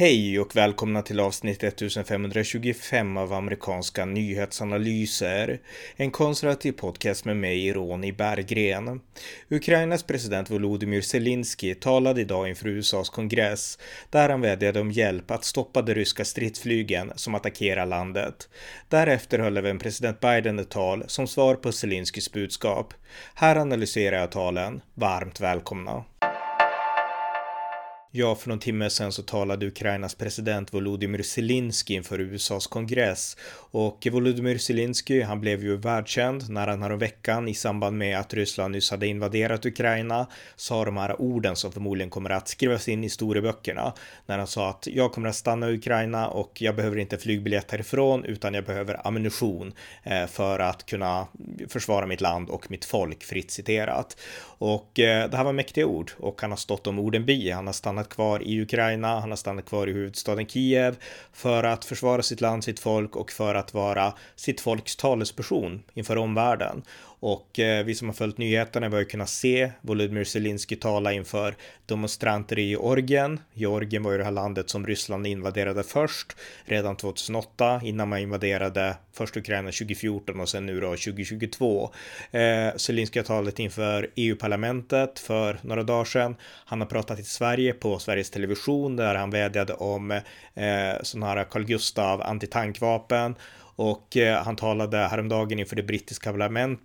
Hej och välkomna till avsnitt 1525 av amerikanska nyhetsanalyser. En konservativ podcast med mig, Ronny Berggren. Ukrainas president Volodymyr Zelensky talade idag inför USAs kongress där han vädjade om hjälp att stoppa de ryska stridsflygen som attackerar landet. Därefter höll även president Biden ett tal som svar på Zelenskyjs budskap. Här analyserar jag talen. Varmt välkomna. Ja, för någon timme sedan så talade Ukrainas president Volodymyr Zelensky inför USAs kongress och Volodymyr Zelensky, han blev ju världskänd när han häromveckan i samband med att Ryssland nyss hade invaderat Ukraina sa de här orden som förmodligen kommer att skrivas in i historieböckerna när han sa att jag kommer att stanna i Ukraina och jag behöver inte flygbiljett härifrån utan jag behöver ammunition eh, för att kunna försvara mitt land och mitt folk fritt citerat. Och eh, det här var mäktiga ord och han har stått om orden bi. Han har stannat stannat kvar i Ukraina, han har stannat kvar i huvudstaden Kiev för att försvara sitt land, sitt folk och för att vara sitt folks talesperson inför omvärlden. Och eh, vi som har följt nyheterna vi har ju kunnat se Volodymyr Zelensky tala inför demonstranter i Georgien. Georgien var ju det här landet som Ryssland invaderade först, redan 2008, innan man invaderade först Ukraina 2014 och sen nu då 2022. Eh, Zelensky har talat inför EU-parlamentet för några dagar sedan. Han har pratat i Sverige på Sveriges Television där han vädjade om eh, sådana här Carl Gustav antitankvapen och eh, han talade häromdagen inför det brittiska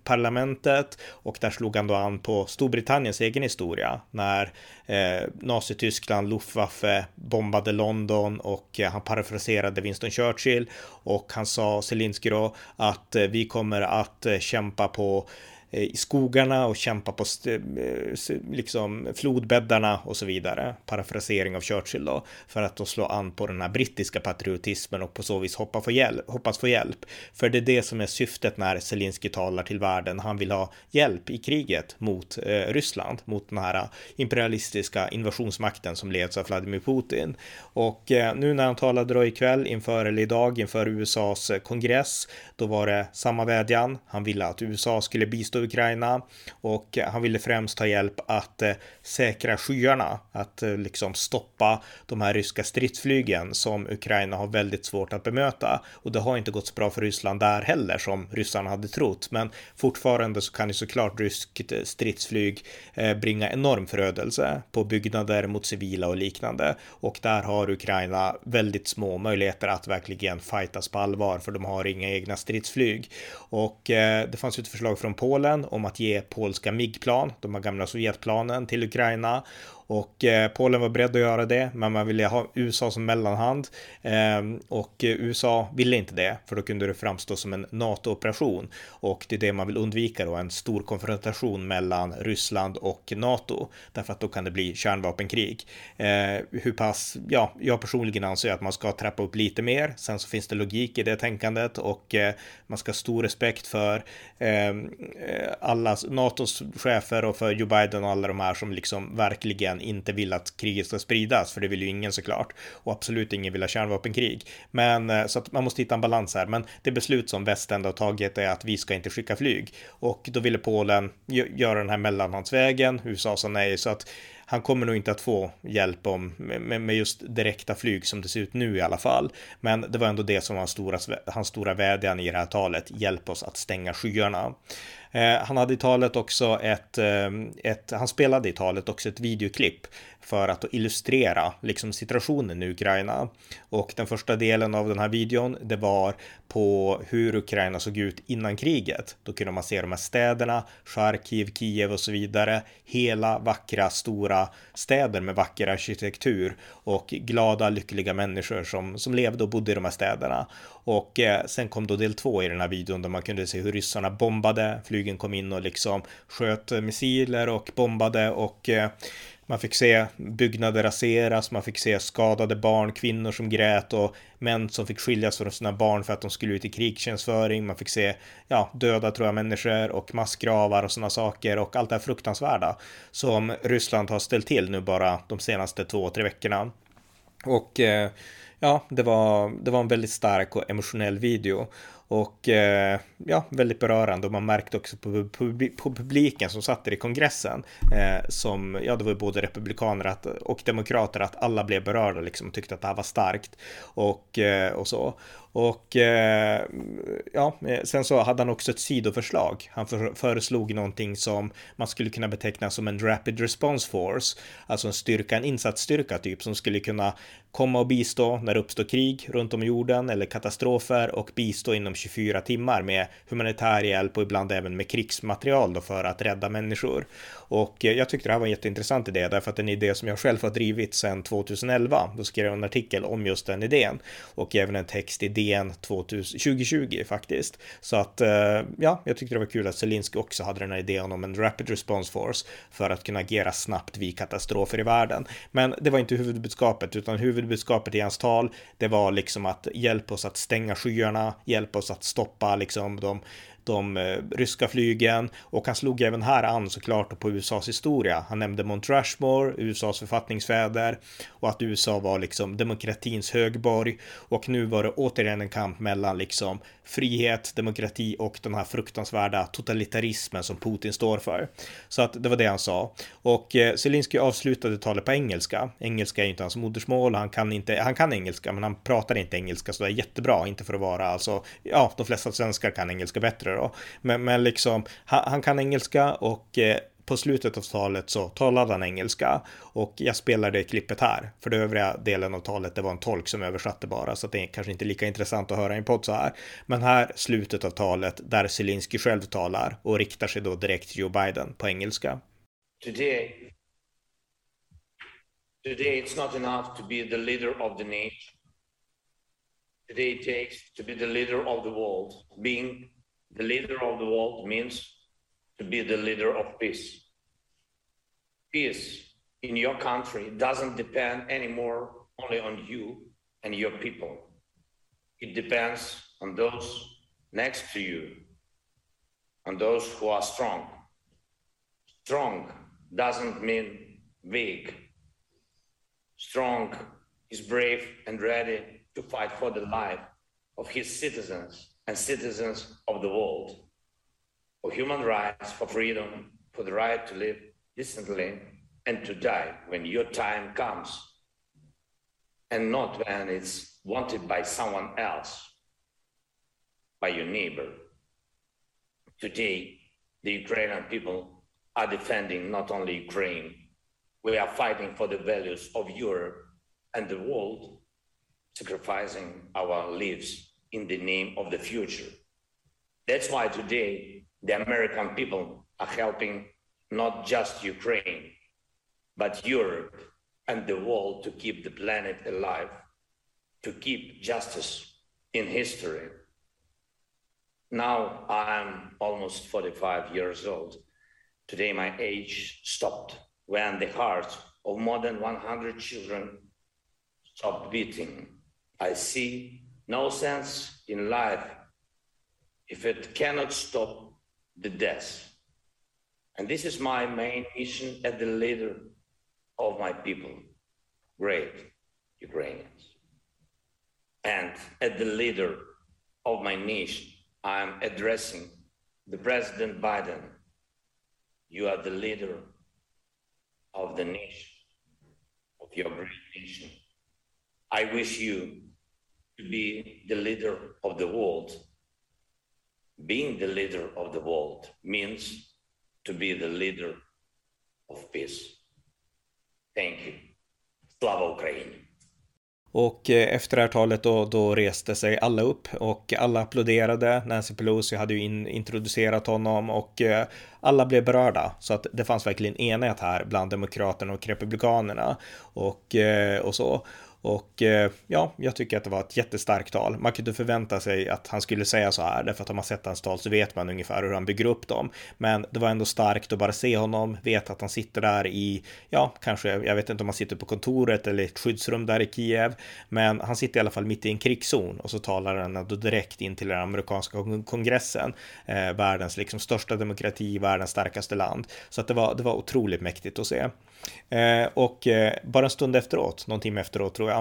parlamentet och där slog han då an på Storbritanniens egen historia när eh, Nazityskland, Luftwaffe bombade London och eh, han parafraserade Winston Churchill och han sa Zelenskyj då att eh, vi kommer att eh, kämpa på Eh, i skogarna och kämpa på eh, liksom flodbäddarna och så vidare. Parafrasering av Churchill då, för att då slå an på den här brittiska patriotismen och på så vis hoppa få hjälp, hoppas få hjälp. För det är det som är syftet när Zelensky talar till världen. Han vill ha hjälp i kriget mot eh, Ryssland, mot den här imperialistiska invasionsmakten som leds av Vladimir Putin. Och eh, nu när han talade då ikväll inför, eller idag inför USAs kongress, då var det samma vädjan. Han ville att USA skulle bistå Ukraina och han ville främst ta hjälp att eh, säkra skyarna, att eh, liksom stoppa de här ryska stridsflygen som Ukraina har väldigt svårt att bemöta. Och det har inte gått så bra för Ryssland där heller som ryssarna hade trott, men fortfarande så kan ju såklart ryskt eh, stridsflyg bringa enorm förödelse på byggnader mot civila och liknande. Och där har Ukraina väldigt små möjligheter att verkligen fightas på allvar, för de har inga egna stridsflyg. Och det fanns ju ett förslag från Polen Polen om att ge polska MIG-plan, de här gamla Sovjetplanen, till Ukraina och eh, Polen var beredd att göra det, men man ville ha USA som mellanhand eh, och USA ville inte det, för då kunde det framstå som en NATO-operation och det är det man vill undvika då, en stor konfrontation mellan Ryssland och NATO, därför att då kan det bli kärnvapenkrig. Eh, hur pass, ja, jag personligen anser att man ska trappa upp lite mer. Sen så finns det logik i det tänkandet och eh, man ska ha stor respekt för ehm, eh, alla NATOs chefer och för Joe Biden och alla de här som liksom verkligen verkligen inte vill att kriget ska spridas, för det vill ju ingen såklart. Och absolut ingen vill ha kärnvapenkrig. Men eh, så att man måste hitta en balans här. Men det beslut som väst ändå har tagit är att vi ska inte skicka flyg. Och då ville Polen göra den här mellanhandsvägen. USA sa nej, så att han kommer nog inte att få hjälp om, med, med, just direkta flyg som det ser ut nu i alla fall. Men det var ändå det som var hans stora, hans stora vädjan i det här talet. Hjälp oss att stänga skyarna. Eh, han hade i talet också ett, eh, ett, han spelade i talet också ett videoklipp för att illustrera liksom situationen i Ukraina. Och den första delen av den här videon, det var på hur Ukraina såg ut innan kriget. Då kunde man se de här städerna, Charkiv, Kiev och så vidare. Hela vackra, stora städer med vacker arkitektur och glada, lyckliga människor som, som levde och bodde i de här städerna. Och eh, sen kom då del två i den här videon där man kunde se hur ryssarna bombade, flygen kom in och liksom sköt missiler och bombade och eh, man fick se byggnader raseras, man fick se skadade barn, kvinnor som grät och män som fick skiljas från sina barn för att de skulle ut i krigstjänstföring. Man fick se ja, döda tror jag människor och massgravar och sådana saker och allt det här fruktansvärda som Ryssland har ställt till nu bara de senaste två, tre veckorna. Och eh, ja, det var, det var en väldigt stark och emotionell video. Och eh, ja, väldigt berörande och man märkte också på, på, på publiken som satt i kongressen eh, som, ja det var ju både republikaner att, och demokrater att alla blev berörda liksom och tyckte att det här var starkt och, eh, och så. Och eh, ja, eh, sen så hade han också ett sidoförslag. Han föreslog någonting som man skulle kunna beteckna som en Rapid Response Force, alltså en styrka, en insatsstyrka typ som skulle kunna komma och bistå när det uppstår krig runt om i jorden eller katastrofer och bistå inom 24 timmar med humanitär hjälp och ibland även med krigsmaterial då för att rädda människor. Och eh, jag tyckte det här var en jätteintressant idé därför att det är en idé som jag själv har drivit sedan 2011. Då skrev jag en artikel om just den idén och även en text i DN 2020 faktiskt. Så att eh, ja, jag tyckte det var kul att Zelensky också hade den här idén om en Rapid Response Force för att kunna agera snabbt vid katastrofer i världen. Men det var inte huvudbudskapet utan huvudbudskapet i hans tal det var liksom att hjälpa oss att stänga skyarna, hjälpa oss att stoppa liksom de de eh, ryska flygen och han slog även här an såklart på USAs historia. Han nämnde Mount Rushmore, USAs författningsfäder och att USA var liksom demokratins högborg och nu var det återigen en kamp mellan liksom frihet, demokrati och den här fruktansvärda totalitarismen som Putin står för. Så att det var det han sa. Och eh, Zelensky avslutade talet på engelska. Engelska är ju inte hans modersmål, han kan inte, han kan engelska, men han pratar inte engelska så det är jättebra, inte för att vara alltså, ja, de flesta svenskar kan engelska bättre då. Men, men liksom, han, han kan engelska och eh, på slutet av talet så talade han engelska och jag spelade klippet här. För den övriga delen av talet, det var en tolk som översatte bara, så det är kanske inte lika intressant att höra i en podd så här. Men här slutet av talet där Zelensky själv talar och riktar sig då direkt till Joe Biden på engelska. Today, today it's not enough to be the leader of the nation. Today it takes to be the leader of the world. Being the leader of the world means to be the leader of peace. Peace in your country doesn't depend anymore only on you and your people. It depends on those next to you, on those who are strong. Strong doesn't mean weak. Strong is brave and ready to fight for the life of his citizens and citizens of the world. for human rights, for freedom, for the right to live decently and to die when your time comes, and not when it's wanted by someone else, by your neighbor. Today, the Ukrainian people are defending not only Ukraine, we are fighting for the values of Europe and the world, sacrificing our lives in the name of the future. That's why today the American people are helping not just Ukraine, but Europe and the world to keep the planet alive, to keep justice in history. Now I'm almost 45 years old. Today my age stopped when the heart of more than 100 children stopped beating. I see no sense in life if it cannot stop the death. And this is my main mission as the leader of my people, great Ukrainians. And as the leader of my nation, I am addressing the President Biden. You are the leader of the nation, of your great nation. I wish you to be the leader of the world being the leader of the world means to be the leader of peace. Thank you. Slava Ukraini! Och eh, efter det här talet då, då reste sig alla upp och alla applåderade. Nancy Pelosi hade ju in, introducerat honom och eh, alla blev berörda. Så att det fanns verkligen enhet här bland demokraterna och republikanerna och, eh, och så. Och eh, ja, jag tycker att det var ett jättestarkt tal. Man kunde förvänta sig att han skulle säga så här, därför att om man sett hans tal så vet man ungefär hur han bygger upp dem. Men det var ändå starkt att bara se honom, veta att han sitter där i, ja, kanske, jag vet inte om han sitter på kontoret eller ett skyddsrum där i Kiev, men han sitter i alla fall mitt i en krigszon och så talar han då direkt in till den amerikanska kongressen, eh, världens liksom största demokrati, världens starkaste land. Så att det var, det var otroligt mäktigt att se. Eh, och eh, bara en stund efteråt, någon timme efteråt tror jag,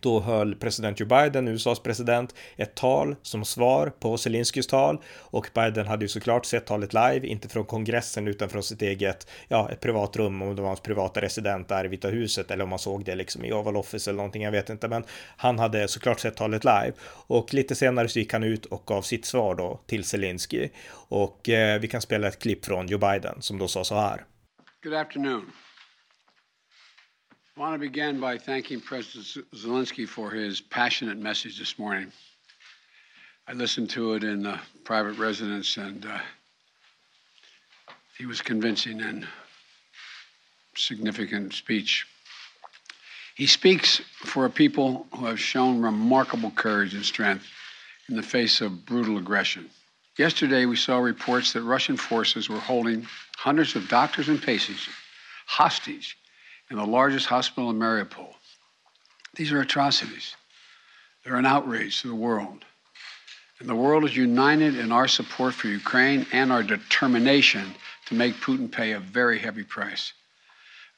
då höll president Joe Biden, USAs president, ett tal som svar på Zelenskyjs tal och Biden hade ju såklart sett talet live, inte från kongressen utan från sitt eget, ja, ett privat rum om det var hans privata resident där i Vita huset eller om man såg det liksom i Oval Office eller någonting, jag vet inte, men han hade såklart sett talet live och lite senare så gick han ut och gav sitt svar då till Zelensky och eh, vi kan spela ett klipp från Joe Biden som då sa så här. Good afternoon. I want to begin by thanking President Zelensky for his passionate message this morning. I listened to it in the private residence, and uh, he was convincing and significant speech. He speaks for a people who have shown remarkable courage and strength in the face of brutal aggression. Yesterday, we saw reports that Russian forces were holding hundreds of doctors and patients hostage in the largest hospital in Mariupol. These are atrocities. They're an outrage to the world. And the world is united in our support for Ukraine and our determination to make Putin pay a very heavy price.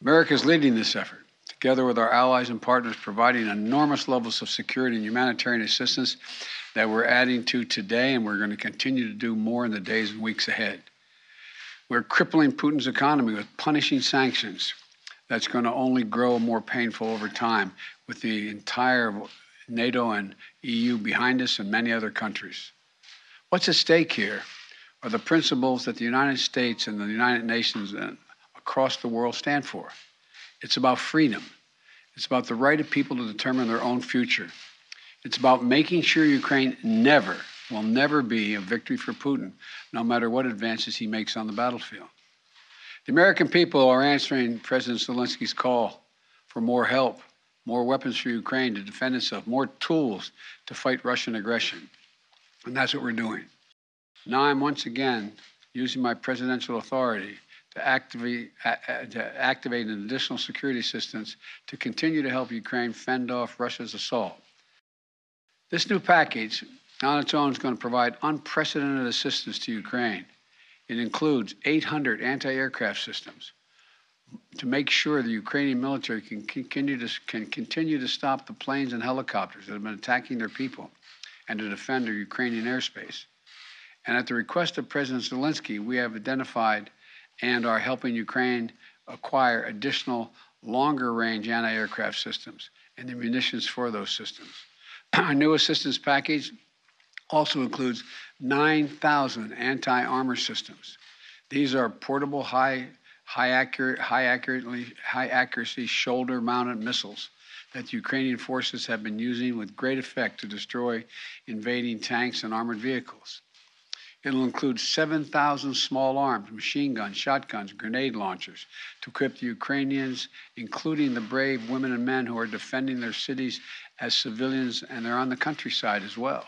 America is leading this effort, together with our allies and partners, providing enormous levels of security and humanitarian assistance that we're adding to today, and we're going to continue to do more in the days and weeks ahead. We're crippling Putin's economy with punishing sanctions, that's going to only grow more painful over time with the entire NATO and EU behind us and many other countries. What's at stake here are the principles that the United States and the United Nations and across the world stand for. It's about freedom. It's about the right of people to determine their own future. It's about making sure Ukraine never, will never be a victory for Putin, no matter what advances he makes on the battlefield. The American people are answering President Zelensky's call for more help, more weapons for Ukraine to defend itself, more tools to fight Russian aggression. And that's what we're doing. Now I'm once again using my presidential authority to activate, uh, to activate an additional security assistance to continue to help Ukraine fend off Russia's assault. This new package on its own is going to provide unprecedented assistance to Ukraine it includes 800 anti-aircraft systems to make sure the Ukrainian military can continue to can continue to stop the planes and helicopters that have been attacking their people and to defend their Ukrainian airspace. And at the request of President Zelensky, we have identified and are helping Ukraine acquire additional longer range anti aircraft systems and the munitions for those systems. Our new assistance package also includes 9,000 anti-armor systems. These are portable, high, high, accurate, high, accurately, high accuracy shoulder-mounted missiles that the Ukrainian forces have been using with great effect to destroy invading tanks and armored vehicles. It'll include 7,000 small arms, machine guns, shotguns, grenade launchers to equip the Ukrainians, including the brave women and men who are defending their cities as civilians, and they're on the countryside as well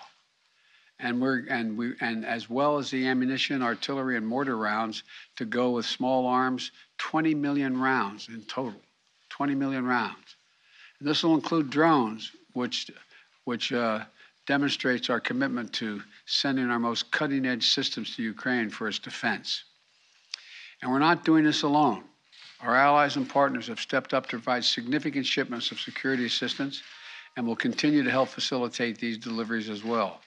and we're and we and as well as the ammunition, artillery, and mortar rounds to go with small arms, 20 million rounds in total, 20 million rounds. And this will include drones, which which uh, demonstrates our commitment to sending our most cutting-edge systems to Ukraine for its defense. And we're not doing this alone. Our allies and partners have stepped up to provide significant shipments of security assistance and will continue to help facilitate these deliveries as well.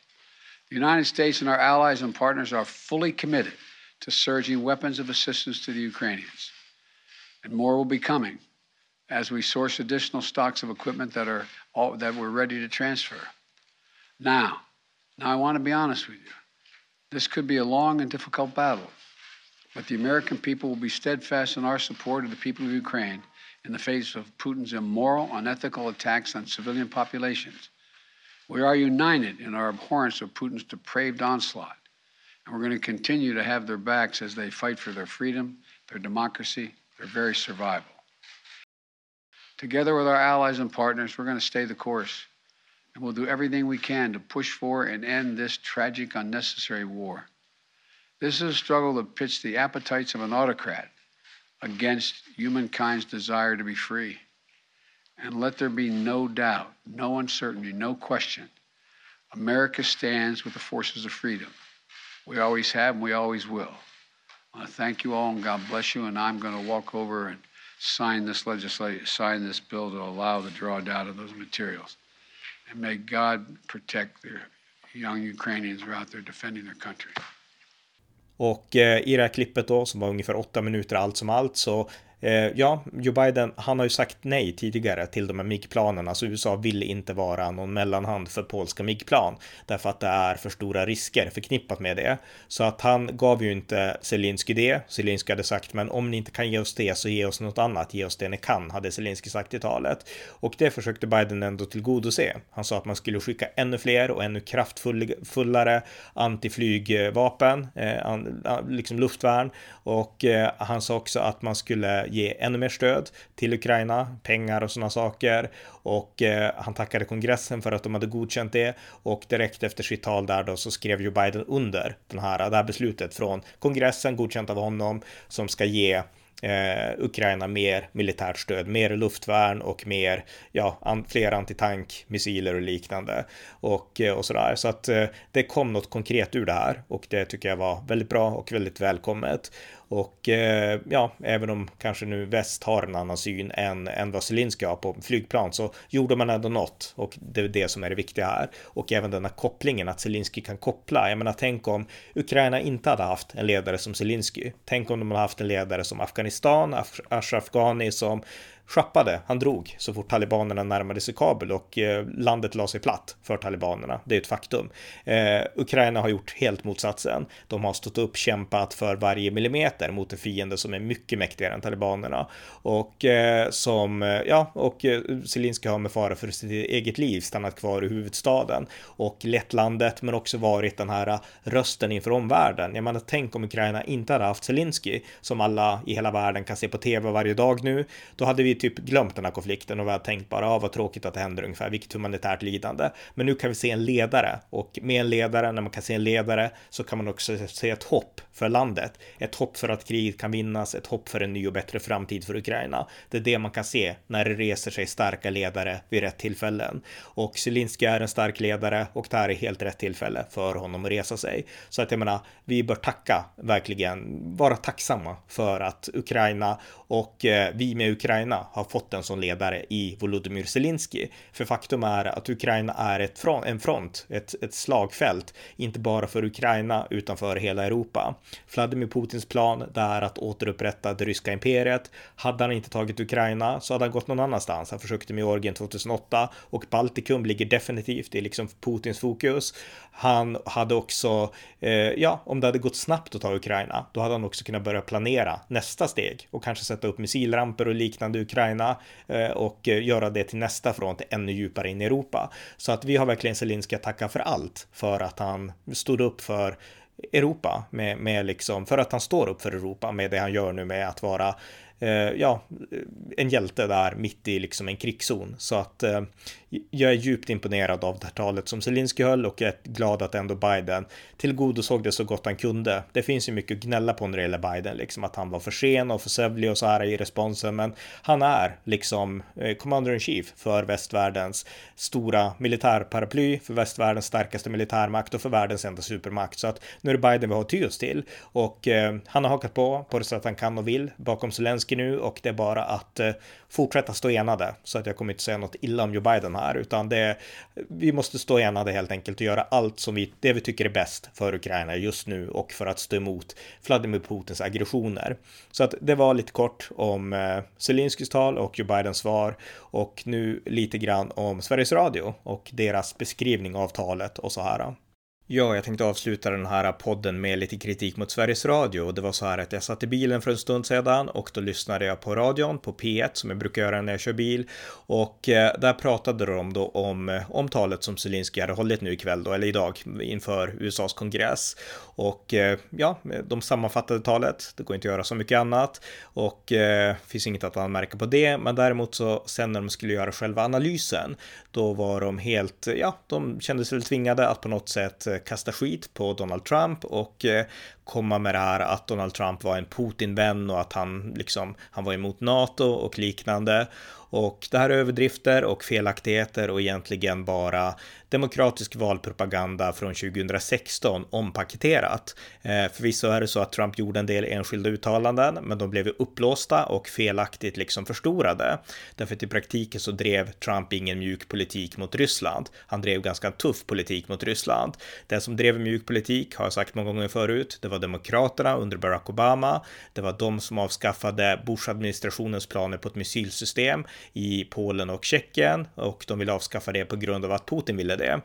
The United States and our allies and partners are fully committed to surging weapons of assistance to the Ukrainians. And more will be coming as we source additional stocks of equipment that are all, that we're ready to transfer. Now, now I want to be honest with you. This could be a long and difficult battle, but the American people will be steadfast in our support of the people of Ukraine in the face of Putin's immoral, unethical attacks on civilian populations. We are united in our abhorrence of Putin's depraved onslaught, and we're going to continue to have their backs as they fight for their freedom, their democracy, their very survival. Together with our allies and partners, we're going to stay the course, and we'll do everything we can to push for and end this tragic, unnecessary war. This is a struggle that pits the appetites of an autocrat against humankind's desire to be free. And let there be no doubt, no uncertainty, no question. America stands with the forces of freedom. We always have and we always will. I thank you all and God bless you. And I'm going to walk over and sign this legislation, sign this bill to allow the drawdown of those materials. And may God protect the young Ukrainians who are out there defending their country. Och eh, i det här klippet då, som var ungefär åtta minuter allt som allt, så Eh, ja, Joe Biden, han har ju sagt nej tidigare till de här MIG-planen. Alltså USA vill inte vara någon mellanhand för polska MIG-plan därför att det är för stora risker förknippat med det. Så att han gav ju inte Zelensky det. Zelensky hade sagt, men om ni inte kan ge oss det så ge oss något annat. Ge oss det ni kan, hade Zelensky sagt i talet. Och det försökte Biden ändå tillgodose. Han sa att man skulle skicka ännu fler och ännu kraftfullare antiflygvapen, eh, liksom luftvärn. Och eh, han sa också att man skulle ge ännu mer stöd till Ukraina, pengar och sådana saker. Och eh, han tackade kongressen för att de hade godkänt det och direkt efter sitt tal där då så skrev ju Biden under den här, det här beslutet från kongressen godkänt av honom som ska ge eh, Ukraina mer militärt stöd, mer luftvärn och mer, ja, an, fler antitankmissiler och liknande och, eh, och sådär. Så att eh, det kom något konkret ur det här och det tycker jag var väldigt bra och väldigt välkommet. Och eh, ja, även om kanske nu väst har en annan syn än, än vad Zelenskyj har på flygplan så gjorde man ändå något och det är det som är det viktiga här. Och även den här kopplingen att Zelenskyj kan koppla. Jag menar, tänk om Ukraina inte hade haft en ledare som Zelenskyj. Tänk om de hade haft en ledare som Afghanistan, Ashraf Ghani som schappade, han drog så fort talibanerna närmade sig Kabul och eh, landet la sig platt för talibanerna. Det är ett faktum. Eh, Ukraina har gjort helt motsatsen. De har stått upp, kämpat för varje millimeter mot en fiende som är mycket mäktigare än talibanerna och eh, som, eh, ja, och eh, Zelenskyj har med fara för sitt eget liv stannat kvar i huvudstaden och lett landet, men också varit den här rösten inför omvärlden. Jag menar, tänk om Ukraina inte hade haft Zelenskyj som alla i hela världen kan se på tv varje dag nu. Då hade vi typ glömt den här konflikten och vi har tänkt bara, ah, vad tråkigt att det händer ungefär, vilket humanitärt lidande. Men nu kan vi se en ledare och med en ledare, när man kan se en ledare så kan man också se ett hopp för landet. Ett hopp för att kriget kan vinnas, ett hopp för en ny och bättre framtid för Ukraina. Det är det man kan se när det reser sig starka ledare vid rätt tillfällen. Och Zelenskyj är en stark ledare och det här är helt rätt tillfälle för honom att resa sig. Så att jag menar, vi bör tacka, verkligen vara tacksamma för att Ukraina och eh, vi med Ukraina har fått en sån ledare i Volodymyr Zelensky. För faktum är att Ukraina är ett front, en front, ett, ett slagfält, inte bara för Ukraina utan för hela Europa. Vladimir Putins plan det är att återupprätta det ryska imperiet. Hade han inte tagit Ukraina så hade han gått någon annanstans. Han försökte med Georgien 2008 och Baltikum ligger definitivt i liksom Putins fokus. Han hade också, eh, ja, om det hade gått snabbt att ta Ukraina, då hade han också kunnat börja planera nästa steg och kanske sätta upp missilramper och liknande i Ukraina eh, och eh, göra det till nästa front ännu djupare in i Europa. Så att vi har verkligen Zelenskyj att tacka för allt för att han stod upp för Europa med, med liksom, för att han står upp för Europa med det han gör nu med att vara eh, ja, en hjälte där mitt i liksom en krigszon. Så att eh, jag är djupt imponerad av det här talet som Zelenskyj höll och jag är glad att ändå Biden tillgodosåg det så gott han kunde. Det finns ju mycket att gnälla på när det gäller Biden, liksom att han var för sen och för sövlig och så här i responsen, men han är liksom eh, commander in chief för västvärldens stora militärparaply, för västvärldens starkaste militärmakt och för världens enda supermakt. Så att nu är det Biden vi har ty oss till och eh, han har hakat på på det sätt han kan och vill bakom Zelenskyj nu och det är bara att eh, fortsätta stå enade så att jag kommer inte säga något illa om Joe Biden här, utan det, vi måste stå enade helt enkelt och göra allt som vi, det vi tycker är bäst för Ukraina just nu och för att stå emot Vladimir Putins aggressioner. Så att det var lite kort om eh, Zelenskyjs tal och Joe Bidens svar och nu lite grann om Sveriges Radio och deras beskrivning av talet och så här. Ja, jag tänkte avsluta den här podden med lite kritik mot Sveriges Radio. och Det var så här att jag satt i bilen för en stund sedan och då lyssnade jag på radion på P1 som jag brukar göra när jag kör bil och eh, där pratade de då om, eh, om talet som Zelenskyj hade hållit nu ikväll då, eller idag inför USAs kongress. Och eh, ja, de sammanfattade talet. Det går inte att göra så mycket annat och eh, finns inget att anmärka på det. Men däremot så sen när de skulle göra själva analysen, då var de helt, ja, de kände sig väl tvingade att på något sätt eh, kasta skit på Donald Trump och eh, komma med det här att Donald Trump var en Putin-vän och att han liksom, han var emot NATO och liknande. Och det här är överdrifter och felaktigheter och egentligen bara demokratisk valpropaganda från 2016 ompaketerat. Eh, förvisso är det så att Trump gjorde en del enskilda uttalanden, men de blev upplåsta och felaktigt liksom förstorade. Därför att i praktiken så drev Trump ingen mjuk politik mot Ryssland. Han drev ganska tuff politik mot Ryssland. Det som drev mjuk politik har jag sagt många gånger förut. Det var demokraterna under Barack Obama. Det var de som avskaffade Bush-administrationens planer på ett missilsystem i Polen och Tjeckien och de ville avskaffa det på grund av att Putin ville det.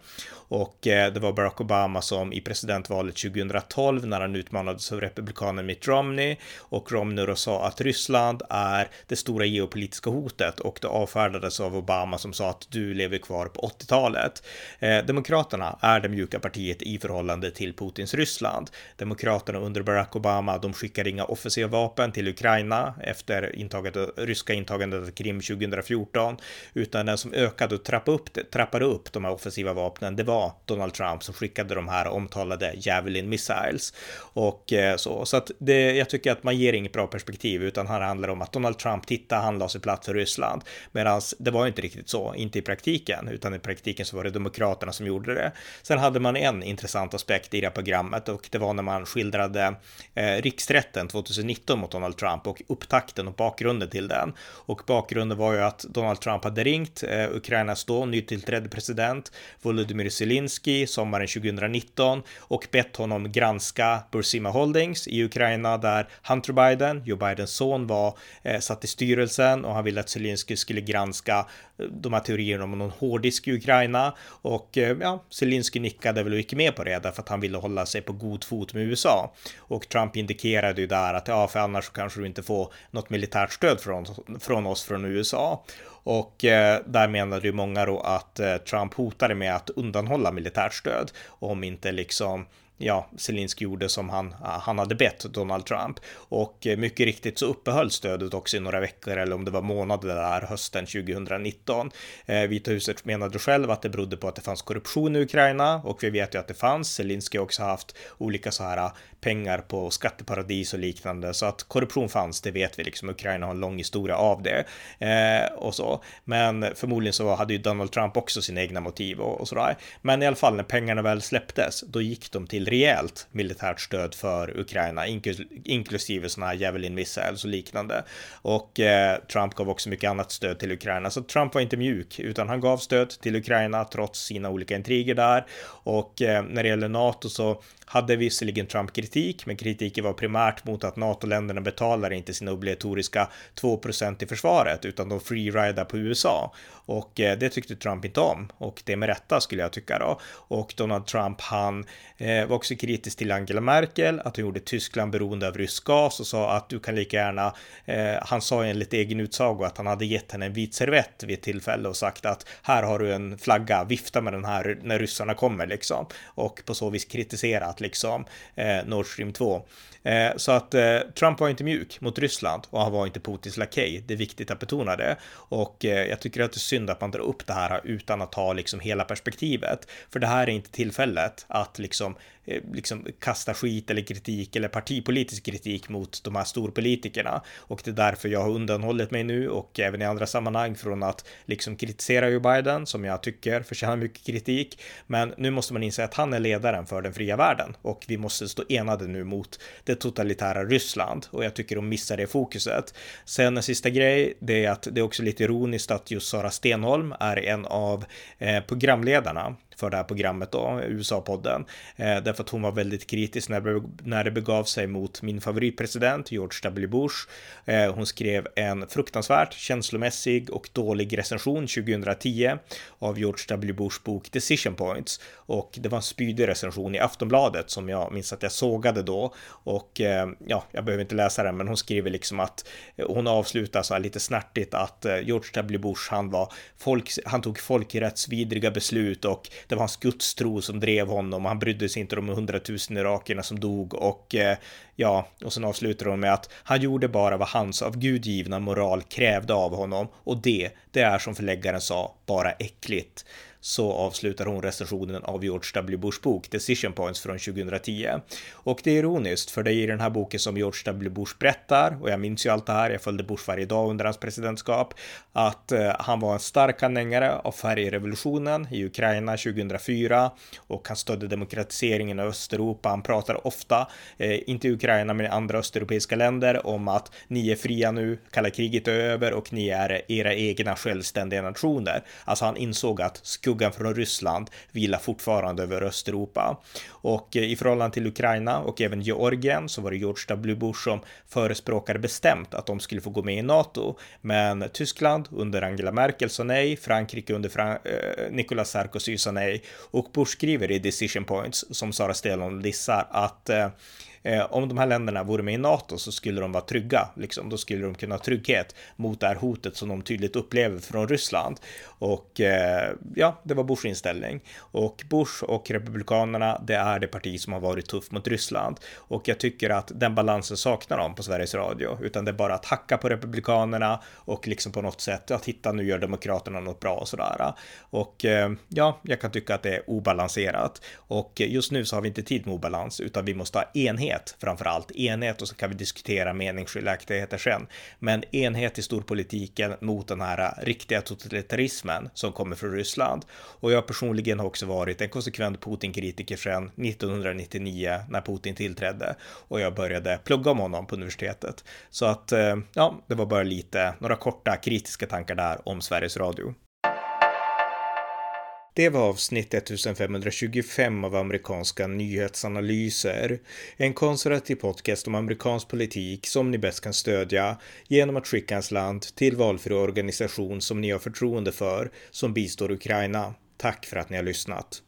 Och eh, det var Barack Obama som i presidentvalet 2012 när han utmanades av republikanen Mitt Romney och Romney då sa att Ryssland är det stora geopolitiska hotet och det avfärdades av Obama som sa att du lever kvar på 80-talet. Eh, Demokraterna är det mjuka partiet i förhållande till Putins Ryssland. Demokraterna under Barack Obama, de skickar inga offensiva vapen till Ukraina efter intaget, ryska intagandet av Krim 2014, utan den som ökade och trappade upp, trappade upp de här offensiva vapnen, det var Donald Trump som skickade de här omtalade Javelin Missiles. Och eh, så, så att det, jag tycker att man ger inget bra perspektiv, utan här handlar det om att Donald Trump, titta, han la sig platt för Ryssland. Medan det var inte riktigt så, inte i praktiken, utan i praktiken så var det Demokraterna som gjorde det. Sen hade man en intressant aspekt i det här programmet och det var när man skildrade eh, riksrätten 2019 mot Donald Trump och upptakten och bakgrunden till den. Och bakgrunden var ju att Donald Trump hade ringt eh, Ukrainas då nytillträdde president Volodymyr Zelensky sommaren 2019 och bett honom granska Bursima Holdings i Ukraina där Hunter Biden, Joe Bidens son, var eh, satt i styrelsen och han ville att Zelensky skulle granska eh, de här teorierna om någon hårddisk i Ukraina och eh, ja, Zelensky nickade väl och gick med på det därför att han ville hålla sig på god fot med USA och Trump indikerade ju där att ja, för annars kanske du inte får något militärt stöd från, från oss från USA. Och eh, där menade ju många då att eh, Trump hotade med att undanhålla militärt stöd om inte liksom ja, Zelensky gjorde som han, ah, han hade bett Donald Trump. Och eh, mycket riktigt så uppehöll stödet också i några veckor eller om det var månader där hösten 2019. Eh, Vita huset menade själv att det berodde på att det fanns korruption i Ukraina och vi vet ju att det fanns. Zelensky har också haft olika så här pengar på skatteparadis och liknande så att korruption fanns, det vet vi liksom. Ukraina har en lång historia av det eh, och så. Men förmodligen så hade ju Donald Trump också sina egna motiv och, och sådär. Men i alla fall när pengarna väl släpptes, då gick de till rejält militärt stöd för Ukraina, inklusive sådana här Javelin missiles och liknande. Och eh, Trump gav också mycket annat stöd till Ukraina, så Trump var inte mjuk, utan han gav stöd till Ukraina trots sina olika intriger där. Och eh, när det gäller NATO så hade visserligen Trump kritik, kritik, men kritiken var primärt mot att NATO-länderna betalar inte sina obligatoriska 2% i försvaret, utan de freeridar på USA. Och eh, det tyckte Trump inte om och det med rätta skulle jag tycka då. Och Donald Trump han eh, var också kritisk till Angela Merkel, att hon gjorde Tyskland beroende av rysk gas och sa att du kan lika gärna, eh, han sa enligt egen utsago att han hade gett henne en vit servett vid ett tillfälle och sagt att här har du en flagga, vifta med den här när ryssarna kommer liksom. Och på så vis kritiserat liksom eh, Nord Stream 2. Eh, så att eh, Trump var inte mjuk mot Ryssland och han var inte Putins lakej. Det är viktigt att betona det. Och eh, jag tycker att det är synd att man drar upp det här utan att ta liksom hela perspektivet. För det här är inte tillfället att liksom Eh, liksom kasta skit eller kritik eller partipolitisk kritik mot de här storpolitikerna. Och det är därför jag har undanhållit mig nu och även i andra sammanhang från att liksom kritisera Joe Biden som jag tycker förtjänar mycket kritik. Men nu måste man inse att han är ledaren för den fria världen och vi måste stå enade nu mot det totalitära Ryssland och jag tycker de missar det fokuset. Sen en sista grej, det är att det är också lite ironiskt att just Sara Stenholm är en av eh, programledarna för det här programmet då, USA-podden. Eh, därför att hon var väldigt kritisk när, när det begav sig mot min favoritpresident George W. Bush. Eh, hon skrev en fruktansvärt känslomässig och dålig recension 2010 av George W. Bush bok Decision Points och det var en spydig recension i Aftonbladet som jag minns att jag sågade då och eh, ja, jag behöver inte läsa den, men hon skriver liksom att eh, hon avslutar så här lite snärtigt att eh, George W. Bush, han var folk, han tog folkrättsvidriga beslut och det var hans gudstro som drev honom och han brydde sig inte om de hundratusen irakierna som dog och eh, ja, och sen avslutar hon med att han gjorde bara vad hans av Gud givna moral krävde av honom och det, det är som förläggaren sa, bara äckligt så avslutar hon recensionen av George W. Bush bok Decision Points från 2010. Och det är ironiskt, för det är i den här boken som George W. Bush berättar, och jag minns ju allt det här, jag följde Bush varje dag under hans presidentskap, att eh, han var en stark anhängare av färgrevolutionen i Ukraina 2004 och han stödde demokratiseringen av Östeuropa. Han pratar ofta, eh, inte i Ukraina men i andra östeuropeiska länder, om att ni är fria nu, kalla kriget är över och ni är era egna självständiga nationer. Alltså han insåg att skuggan från Ryssland vilar fortfarande över Östeuropa. Och eh, i förhållande till Ukraina och även Georgien så var det George W. Bush som förespråkade bestämt att de skulle få gå med i NATO. Men Tyskland under Angela Merkel sa nej, Frankrike under Fran eh, Nicolas Sarkozy sa nej och Bush skriver i Decision Points som Sara Stelon dissar att eh, eh, om de här länderna vore med i NATO så skulle de vara trygga, liksom. Då skulle de kunna ha trygghet mot det här hotet som de tydligt upplever från Ryssland. Och eh, ja, det var Bushs inställning. Och Bush och Republikanerna, det är det parti som har varit tufft mot Ryssland. Och jag tycker att den balansen saknar de på Sveriges Radio, utan det är bara att hacka på Republikanerna och liksom på något sätt, ja, titta nu gör Demokraterna något bra och sådär. Och eh, ja, jag kan tycka att det är obalanserat. Och just nu så har vi inte tid med obalans, utan vi måste ha enhet enhet, framför allt enhet och så kan vi diskutera meningsskiljaktigheter sen. Men enhet i storpolitiken mot den här riktiga totalitarismen som kommer från Ryssland. Och jag personligen har också varit en konsekvent Putin-kritiker sedan 1999 när Putin tillträdde och jag började plugga om honom på universitetet. Så att eh, ja, det var bara lite, några korta kritiska tankar där om Sveriges Radio. Det var avsnitt 1525 av amerikanska nyhetsanalyser. En konservativ podcast om amerikansk politik som ni bäst kan stödja genom att skicka en slant till valfri organisation som ni har förtroende för som bistår Ukraina. Tack för att ni har lyssnat.